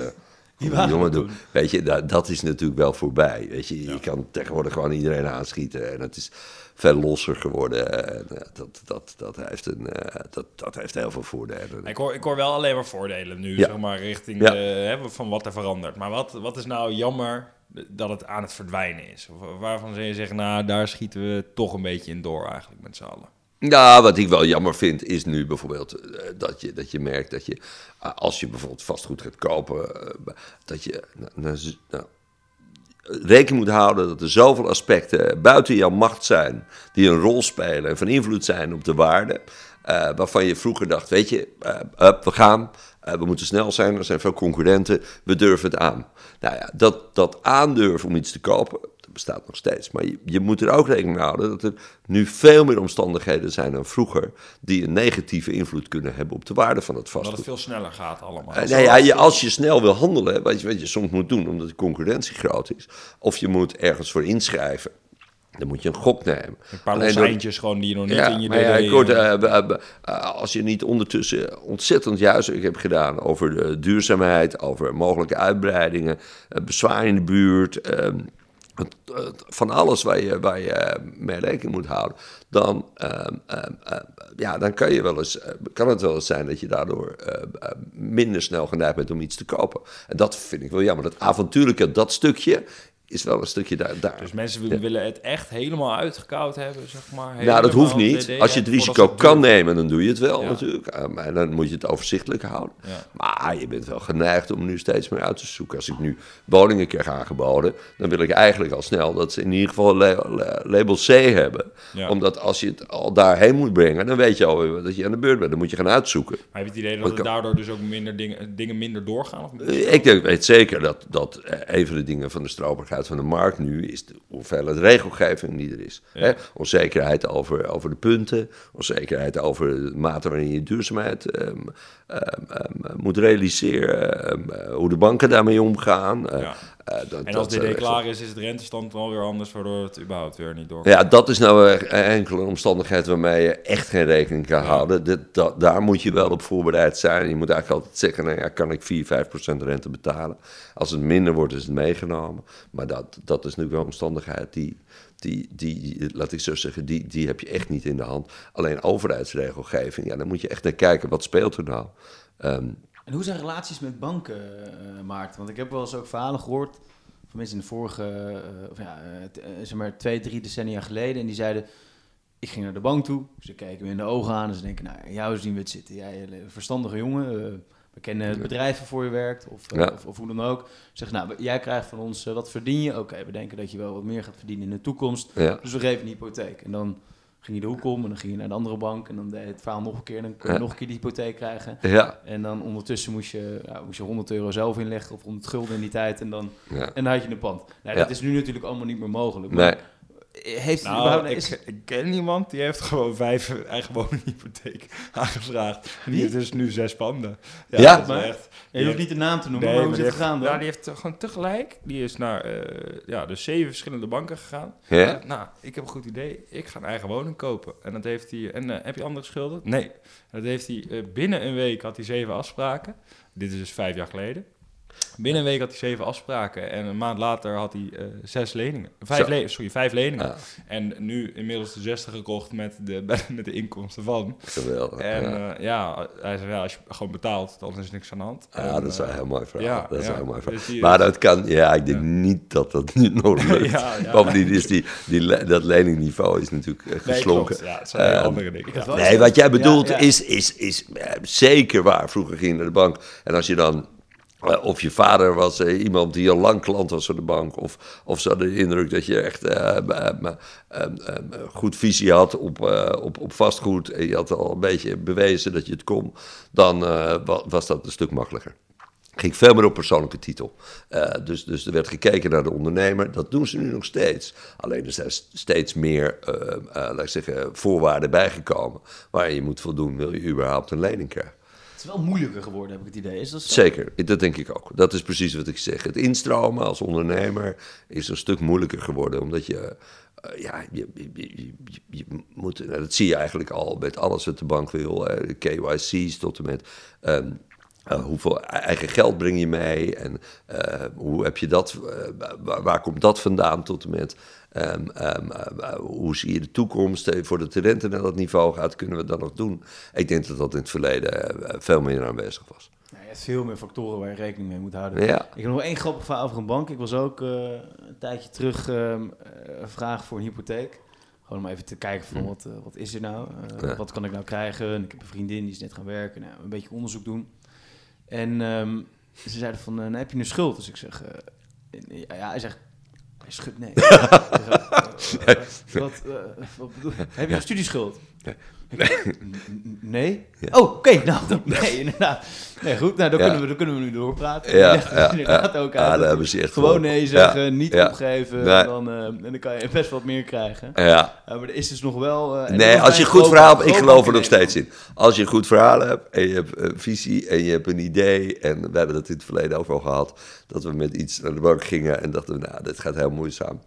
Die waren jongen doen. Weet je, dat, dat is natuurlijk wel voorbij. Weet je, je kan tegenwoordig gewoon iedereen aanschieten. En het is veel losser geworden. En, eh, dat, dat, dat, heeft een, eh, dat, dat heeft heel veel voordelen. Ik hoor, ik hoor wel alleen maar voordelen nu, Ja. zeg maar, richting Ja. de, hè, van wat er verandert. Maar wat, wat is nou jammer dat het aan het verdwijnen is? Of waarvan zou je zeggen, nou, daar schieten we toch een beetje in door eigenlijk met z'n allen. Nou, wat ik wel jammer vind, is nu bijvoorbeeld eh, dat, je, dat je merkt dat je, ah, als je bijvoorbeeld vastgoed gaat kopen, eh, dat je rekening moet houden dat er zoveel aspecten buiten jouw macht zijn, die een rol spelen en van invloed zijn op de waarde, eh, waarvan je vroeger dacht, weet je, eh, we gaan, eh, we moeten snel zijn, er zijn veel concurrenten, we durven het aan. Nou ja, dat, dat aandurven om iets te kopen, bestaat nog steeds. Maar je, je moet er ook rekening mee houden dat er nu veel meer omstandigheden zijn dan vroeger, die een negatieve invloed kunnen hebben op de waarde van het Dat vastgoed. het veel sneller gaat allemaal. Eh, nou ja, je, als je snel wil handelen, wat je, wat je soms moet doen, omdat de concurrentie groot is, of je moet ergens voor inschrijven, dan moet je een gok nemen. Een paar losse eindjes gewoon die je nog niet ja, in je maar ja, DD, ik hoorde, eh, als je niet ondertussen ontzettend juist ik heb gedaan over de duurzaamheid, over mogelijke uitbreidingen, eh, bezwaar in de buurt, ehm, het- van alles waar je, waar je eh, mee rekening moet houden, dan, ehm, ehm, eh, ja, dan kan, je wel eens, eh, kan het wel eens zijn dat je daardoor eh, eh, minder snel geneigd bent om iets te kopen. En dat vind ik wel jammer. Dat avontuurlijke, dat stukje is wel een stukje daar. daar. Dus mensen Ja. willen het echt helemaal uitgekoud hebben, zeg maar. Nou, dat hoeft niet. Als je het risico kan nemen, dan doe je het wel Ja. natuurlijk. Eh, maar dan moet je het overzichtelijk houden. Ja. Maar je bent wel geneigd om nu steeds meer uit te zoeken. Als ik nu woningen krijg aangeboden, dan wil ik eigenlijk al snel dat ze in ieder geval la- la- label C hebben. Omdat als je het al daarheen moet brengen, dan weet je al dat je aan de beurt bent. Dan moet je gaan uitzoeken. Maar heb je het idee dat het daardoor dus ook minder dingen, dingen minder doorgaan? Of Ik denk, weet zeker dat, dat eh, een van de dingen van de van de markt nu is de hoeveelheid regelgeving die er is. Ja. Hè? Onzekerheid over, over de punten, onzekerheid over de mate waarin je duurzaamheid ehm, ehm, ehm, moet realiseren, eh, hoe de banken daarmee omgaan. eh, Ja. Eh, dat- En als DD echt- klaar is, is het rentestand wel weer anders, waardoor het überhaupt weer niet doorgaat. Ja, dat is nou een enkele omstandigheid waarmee je echt geen rekening kan houden. Dit, dat, daar moet je wel op voorbereid zijn. Je moet eigenlijk altijd zeggen, nou ja, kan ik 4, 5 procent rente betalen? Als het minder wordt, is het meegenomen. Maar dat, dat is nu wel een omstandigheid die, die, die, laat ik zo zeggen, die, die heb je echt niet in de hand. Alleen overheidsregelgeving, ja, dan moet je echt naar kijken, wat speelt er nou? Ehm, En hoe zijn relaties met banken, Maarten? Want ik heb wel eens ook verhalen gehoord van mensen in de vorige, eh, of ja, eh, zeg maar twee, drie decennia geleden. En die zeiden, ik ging naar de bank toe. Ze kijken me in de ogen aan en ze denken, nou, jou zien we het zitten. Jij een verstandige jongen, we kennen het bedrijf waarvoor je werkt, of, Ja. of, of hoe dan ook. Zeg, nou, jij krijgt van ons, wat verdien je? Oké, we denken dat je wel wat meer gaat verdienen in de toekomst. ja. Dus we geven een hypotheek. En dan ging je de hoek om en dan ging je naar de andere bank. En dan deed het verhaal nog een keer. En dan kon je Ja. nog een keer die hypotheek krijgen. Ja, En dan ondertussen moest je, ja, moest je 100 euro zelf inleggen of 100 gulden in die tijd. En dan, en dan had je een pand. Nou. Dat is nu natuurlijk allemaal niet meer mogelijk. Nee. Heeft Nou, überhaupt... ik, is- ik ken iemand die heeft gewoon vijf eigen woninghypotheek aangevraagd. Die heeft dus nu zes panden. Ja? dat is Maar- echt... Je hoeft niet de naam te noemen, Nee, maar hoe is die het gegaan dan? Ja, die heeft gewoon tegelijk, die is naar eh, ja, de zeven verschillende banken gegaan. Ja? Nou, ik heb een goed idee. Ik ga een eigen woning kopen. En dat heeft hij. En eh, heb je andere schulden? Nee. En dat heeft hij eh, binnen een week had hij zeven afspraken. Dit is dus vijf jaar geleden. Binnen een week had hij zeven afspraken. En een maand later had hij eh, zes leningen. Vijf, Zo. le sorry, vijf leningen. Ja, En nu inmiddels de zesde gekocht met de, met de inkomsten van. geweldig. En ja. ja, ja hij zei, ja, als je gewoon betaalt, dan is er niks aan de hand. Ja, En, dat is wel eh, een heel mooi verhaal. ja, dat is ja. een heel mooi verhaal. Dus die- maar dat kan, ja, ik denk Ja. niet dat dat nu nog lukt. Bovendien is die, die, dat leningniveau is natuurlijk eh, Nee, geslonken. klopt. Ja, het zijn Ehm, andere dingen. Nee, wat jij bedoelt Ja, ja. Is, is, is eh, zeker waar. Vroeger ging je naar de bank en als je dan... eh, of je vader was eh, iemand die al lang klant was van de bank. Of, of ze hadden de indruk dat je echt eh, goed visie had op, op, op vastgoed. En je had al een beetje bewezen dat je het kon. Dan wa- was dat een stuk makkelijker ging veel meer op persoonlijke titel. Dus, dus er werd gekeken naar de ondernemer. Dat doen ze nu nog steeds. Alleen er zijn st- steeds meer eh, laat ik zeggen, voorwaarden bijgekomen. Waar je moet voldoen, wil je überhaupt een lening krijgen. Wel moeilijker geworden, heb ik het idee. Is dat? Zeker, dat denk ik ook. Dat is precies wat ik zeg. Het instromen als ondernemer is een stuk moeilijker geworden. Omdat je, eh, ja, je, je, moet, nou, dat zie je eigenlijk al met alles wat de bank wil. eh, KYC's tot en met... ehm, eh, hoeveel eigen geld breng je mee en hoe heb je dat, waar komt dat vandaan tot en met ehm, ehm, eh, hoe zie je de toekomst eh, voordat de rente naar dat niveau gaat, kunnen we dat nog doen? Ik denk dat dat in het verleden eh, veel meer aanwezig was. Ja, je hebt veel meer factoren waar je rekening mee moet houden. Ja, Ik heb nog één grappig verhaal over een bank. Ik was ook eh, een tijdje terug ehm eh, vragen voor een hypotheek. Gewoon om even te kijken van wat, eh, wat is er nou? Eh, Ja. Wat kan ik nou krijgen? En ik heb een vriendin die is net gaan werken. Nou, een beetje onderzoek doen. En ze zeiden van, eh, nou, heb je een schuld? Dus ik zeg, eh, ja, hij zegt, hij schudt nee. Eh, wat, eh, wat bedoel? Heb je een studieschuld? Ik, "N- n- Nee? Ja. Oh, oké, nou, nee, inderdaad. Nee, goed, nou, dan, Ja. kunnen we, dan kunnen we nu doorpraten. Ja, ja, inderdaad ook Ja, uit. daar dat hebben ze echt Gewoon nee zeggen, niet opgeven, Nee. dan, eh, en dan kan je best wat meer krijgen. ja. Ja, maar er is dus nog wel... eh, Nee, als je een goed verhaal hebt, ik geloof er nog steeds in. Als je een goed verhaal hebt en je hebt een visie en je hebt een idee. En we hebben dat in het verleden ook al gehad. Dat we met iets naar de bank gingen en dachten we, nou, dit gaat heel moeizaam.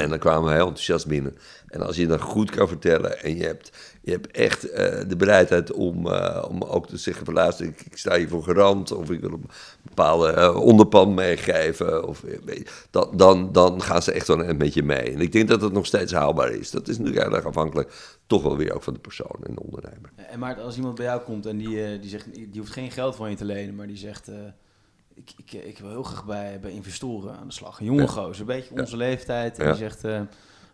En dan kwamen we heel enthousiast binnen. En als je dat goed kan vertellen en je hebt, je hebt echt eh, de bereidheid om, eh, om ook te zeggen van luister, ik, ik sta hier voor garant of ik wil een bepaalde eh, onderpand meegeven. Of, je, dan, dan, gaan ze echt wel een met je mee. En ik denk dat het nog steeds haalbaar is. Dat is natuurlijk erg afhankelijk toch wel weer ook van de persoon en de ondernemer. En maar als iemand bij jou komt en die, die zegt, die hoeft geen geld van je te lenen, maar die zegt, ik, ik, ik wil heel graag bij, bij investoren aan de slag. Een jonge Ja. gozer, een beetje Ja. onze leeftijd. En Ja. die zegt, eh,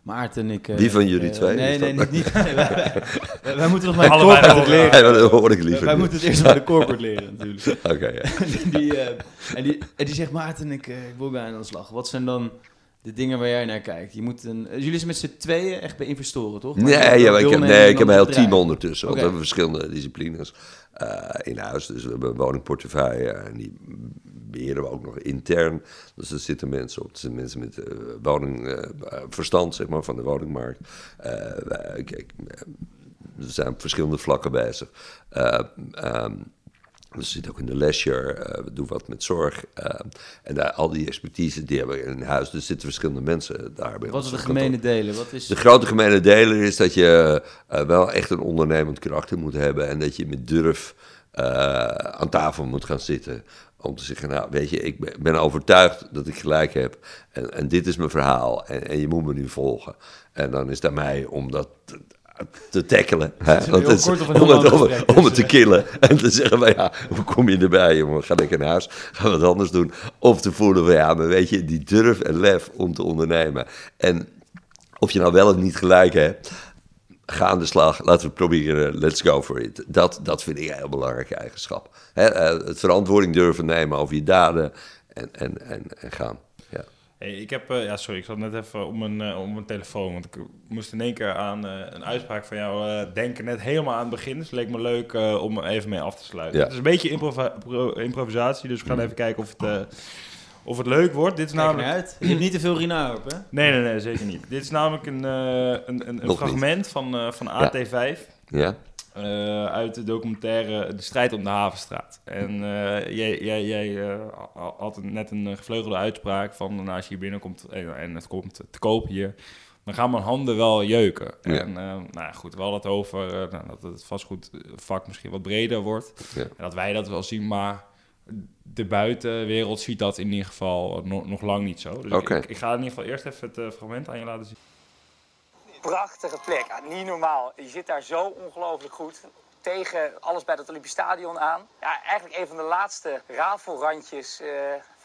Maarten, ik... eh, Wie van jullie eh, twee Nee, is nee, dat? niet. wij, wij- wij moeten nog maar corporate leren. Ja, dat hoor ik liever Wij niet. moeten het eerst bij de corporate leren natuurlijk. Oké, ja. die, die, eh, en, die, en die zegt, Maarten, ik, eh, ik wil bij aan de slag. Wat zijn dan de dingen waar jij naar kijkt? Je moet een, eh, jullie zijn met z'n tweeën echt bij investoren, toch? Maar Nee, ja, maar ik heb, nee, ik heb een heel team ondertussen. Want we hebben verschillende disciplines eh, in huis. Dus we hebben een woningportefeuille en die beheren we ook nog intern. Dus er zitten mensen op. Er zijn mensen met eh, woningverstand, zeg maar, van de woningmarkt. Eh, kijk, eh, we zijn op verschillende vlakken bezig. Eh, ehm, we zitten ook in de leisure, eh, we doen wat met zorg. eh, en daar, al die expertise die hebben we in huis. Dus er zitten verschillende mensen daar bij Wat is de gemene delen? Wat is... De grote gemene deler is dat je eh, wel echt een ondernemend karakter moet hebben. En dat je met durf eh, aan tafel moet gaan zitten. Om te zeggen, nou weet je, ik ben- overtuigd dat ik gelijk heb. En, en dit is mijn verhaal. En, en je moet me nu volgen. En dan is het aan mij om dat te, te tackelen. hè. Want het is om, het, om, om dus, het te eh. killen. En te zeggen, van, ja, hoe kom je erbij, jongen? Ga ik naar huis? Ga wat anders doen? Of te voelen van, ja, maar weet je, die durf en lef om te ondernemen. En of je nou wel of niet gelijk hebt, ga aan de slag. Laten we proberen. Let's go for it. Dat, dat vind ik een heel belangrijke eigenschap. Hè, eh, het verantwoording durven nemen over je daden en, en, en, en gaan. Ja. Hey, ik heb, eh, ja, sorry, ik zat net even om mijn, eh, om mijn telefoon, want ik moest in één keer aan eh, een uitspraak van jou eh, denken, net helemaal aan het begin. Dus het leek me leuk eh, om even mee af te sluiten. Ja. Het is een beetje improvisatie, dus we gaan even kijken of het, eh, of het leuk wordt. Dit is namelijk... uit. Je hebt niet te veel Rina op, hè? Nee, nee, nee, zeker niet. Dit is namelijk een, eh, een, een, fragment van, eh, van Ja. AT5. Ja? eh, uit de documentaire De strijd om de Havenstraat. En eh, jij, jij, jij eh, had een- net een gevleugelde uitspraak van nou, als je hier binnenkomt en, en het komt te koop hier, dan gaan mijn handen wel jeuken. Ja. En eh, nou ja, goed, we hadden het over eh, nou, dat het vastgoedvak misschien wat breder wordt. Ja. En dat wij dat wel zien, maar de buitenwereld ziet dat in ieder geval nog, nog lang niet zo. Dus ik- Oké. ik, ik ga in ieder geval eerst even het eh, fragment aan je laten zien. Prachtige plek. Ja, niet normaal. Je zit daar zo ongelooflijk goed. Tegen alles bij het Olympisch Stadion aan. Ja, eigenlijk een van de laatste rafelrandjes eh,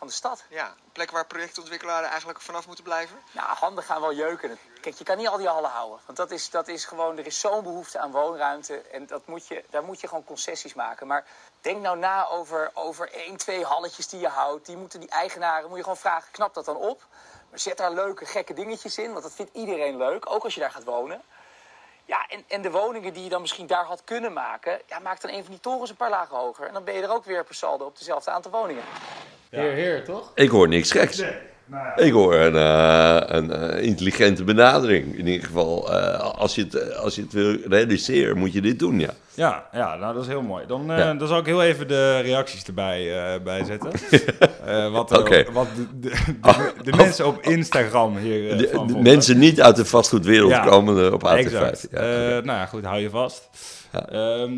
van de stad. Ja, een plek waar projectontwikkelaren eigenlijk vanaf moeten blijven. Nou, handen gaan wel jeuken. Kijk, je kan niet al die hallen houden. Want dat is, dat is gewoon, er is zo'n behoefte aan woonruimte. En dat moet je, daar moet je gewoon concessies maken. Maar denk nou na over, over één, twee halletjes die je houdt. Die moeten die eigenaren, moet je gewoon vragen, knap dat dan op? Maar zet daar leuke, gekke dingetjes in. Want dat vindt iedereen leuk, ook als je daar gaat wonen. Ja, en, en de woningen die je dan misschien daar had kunnen maken... Ja, maak dan een van die torens een paar lagen hoger. En dan ben je er ook weer per saldo op dezelfde aantal woningen. Heer, heer, toch? Ik hoor niks geks. Ik hoor een, eh, een eh, intelligente benadering. In ieder geval, eh, als, je het, als je het wil realiseren, moet je dit doen, ja. Ja, ja nou, dat is heel mooi. Dan, Ja. dan zal ik heel even de reacties erbij bij zetten. Wat wat de, de, de, de mensen op Instagram hier De, mensen niet uit de vastgoedwereld Ja, komen op AT5. Exact. Ja. Nou ja, goed, hou je vast. Ja. Ehm,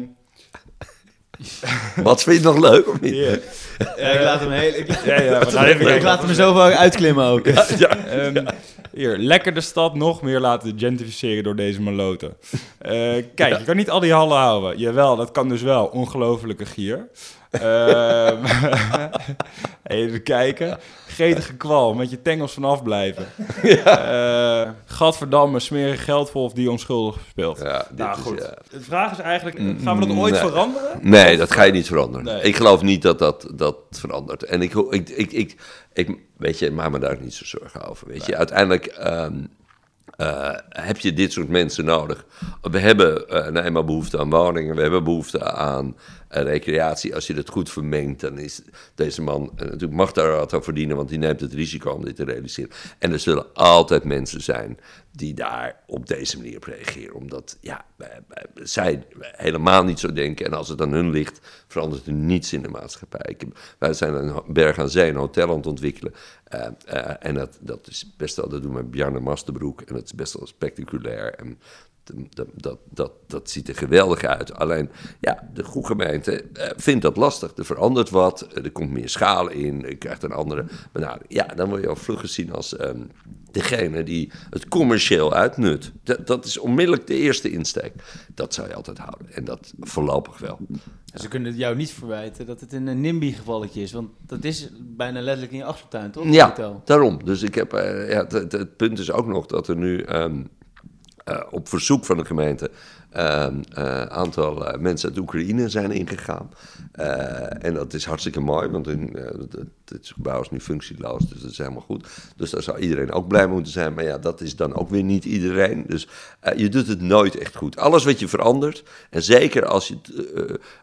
Wat vind je nog leuk of niet? Ja, ik laat hem heel... Ik, Ja, ja, ik laat hem zo wel uitklimmen ook. Ehm, hier, lekker de stad nog meer laten gentrificeren door deze maloten. Eh, kijk, je kan niet al die hallen houden. Jawel, dat kan dus wel. Ongelofelijke gier. Ehm, even kijken. Gretige kwal, met je tengels vanaf blijven. Eh, gadverdamme, smerig geldwolf die onschuldig speelt. Ja, dit nou is, goed, ja. de vraag is eigenlijk, gaan we dat ooit Nee. veranderen? Nee, dat ga je niet veranderen. Nee. Ik geloof niet dat dat, dat verandert. En ik, ik, ik, ik, ik, weet je, maak me daar niet zo zorgen over. Weet je, uiteindelijk ehm, eh, heb je dit soort mensen nodig. We hebben eh, nou eenmaal behoefte aan woningen, we hebben behoefte aan eh, recreatie. Als je dat goed vermengt, dan is deze man eh, natuurlijk mag daar wat aan verdienen, want die neemt het risico om dit te realiseren. En er zullen altijd mensen zijn die daar op deze manier op reageren, omdat ja, wij- wij- zij helemaal niet zo denken. En als het aan hun ligt, verandert er niets in de maatschappij. Ik wij zijn een berg aan zee, een hotel aan het ontwikkelen. Eh, eh, en dat, dat is best wel, dat doen we met Bjarne Masterbroek. En dat is best wel spectaculair. En Dat, dat, dat, dat ziet er geweldig uit. Alleen, ja, de goede gemeente eh, vindt dat lastig. Er verandert wat, er komt meer schaal in, je krijgt een andere benadering. Ja, dan word je al vlug gezien als ehm, degene die het commercieel uitnut. Dat, dat is onmiddellijk de eerste insteek. Dat zou je altijd houden. En dat voorlopig wel. Ze kunnen het jou niet verwijten dat het een NIMBY-gevalletje is. Want dat is bijna letterlijk in je achtertuin, toch? Ja, daarom. Dus ik heb, eh, ja, het, het- het punt is ook nog dat er nu ehm, eh, op verzoek van de gemeente een aantal eh, mensen uit Oekraïne zijn ingegaan. Eh, en dat is hartstikke mooi, want het gebouw is nu functieloos, dus dat is helemaal goed. Dus daar zou iedereen ook blij moeten zijn. Maar ja, dat is dan ook weer niet iedereen. Dus je doet het nooit echt goed. Alles wat je verandert, en zeker als,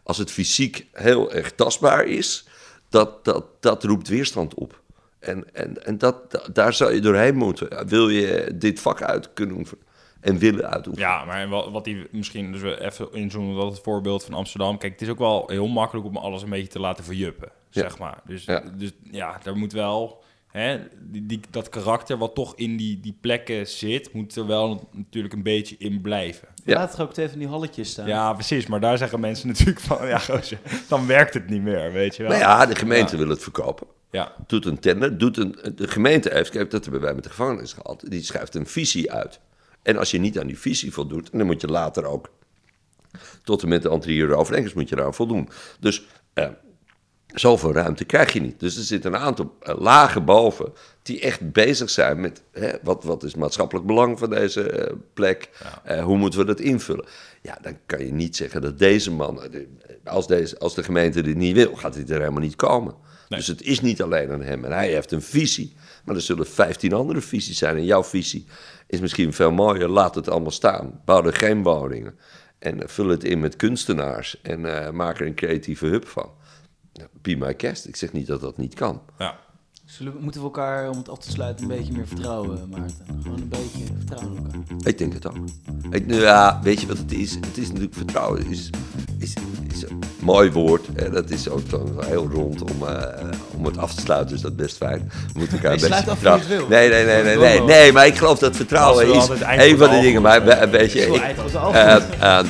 als het fysiek heel erg tastbaar is, dat, dat, dat roept weerstand op. En, en, en dat, da- daar zou je doorheen moeten. Wil je dit vak uit kunnen oefenen en willen uitoefenen? Ja, maar wat, wat die misschien, dus we even inzoomen wat het voorbeeld van Amsterdam. Kijk, het is ook wel heel makkelijk om alles een beetje te laten verjuppen, Ja. zeg maar. Dus Ja. dus, ja daar moet wel, hè, die, die, dat karakter wat toch in die, die plekken zit, moet er wel natuurlijk een beetje in blijven. Ja. Laat er ook even in die halletjes staan. Ja, precies. Maar daar zeggen mensen natuurlijk van, ja, gozer, dan werkt het niet meer, weet je wel. Maar ja, de gemeente Ja. wil het verkopen. Ja, Doet een tender, doet een, de gemeente heeft, dat hebben wij met de gevangenis gehad, die schrijft een visie uit. En als je niet aan die visie voldoet, dan moet je later ook tot en met de anterieure overeenkomst moet je daar voldoen. Dus eh, zoveel ruimte krijg je niet. Dus er zitten een aantal eh, lagen boven die echt bezig zijn met hè, wat, wat is maatschappelijk belang van deze eh, plek, hoe moeten we dat invullen. Ja, dan kan je niet zeggen dat deze man, als, deze, als de gemeente dit niet wil, gaat dit er helemaal niet komen. Nee. Dus het is niet alleen aan hem en hij heeft een visie, maar er zullen 15 andere visies zijn. En jouw visie is misschien veel mooier, laat het allemaal staan. Bouw er geen woningen en vul het in met kunstenaars en eh, maak er een creatieve hub van. Be my guest. Ik zeg niet dat dat niet kan. ja. Zullen we, moeten we elkaar, om het af te sluiten, een beetje meer vertrouwen, Maarten? Gewoon een beetje vertrouwen in elkaar. Ik denk het ook. Ik, nou ja, weet je wat het is? Het is natuurlijk vertrouwen. Is, is, is een mooi woord. Hè? Dat is ook dan wel heel rond om, eh, om het af te sluiten. Is dat best fijn. We moeten elkaar Nee, een sluit beetje af wie je vertrouwen. wil. Nee, nee, nee, nee, nee, nee. Maar ik geloof dat vertrouwen is een van de dingen. Maar een beetje. Zo, Ik, eh, algemeen. eh,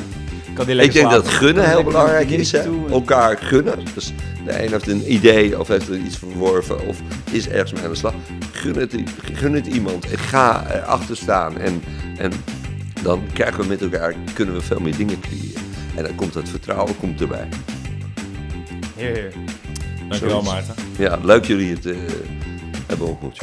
Kan die ik denk dat gunnen heel belangrijk is. Hè? en- Elkaar gunnen. Dus de een heeft een idee of heeft er iets verworven of is ergens mee aan de slag. Gun het, gun het iemand en ga erachter staan. En, en dan krijgen we met elkaar, kunnen we veel meer dingen creëren. En dan komt dat vertrouwen komt erbij. Heer, heer. Dankjewel, Zoiets. Maarten. Ja, leuk jullie het eh, hebben ontmoet.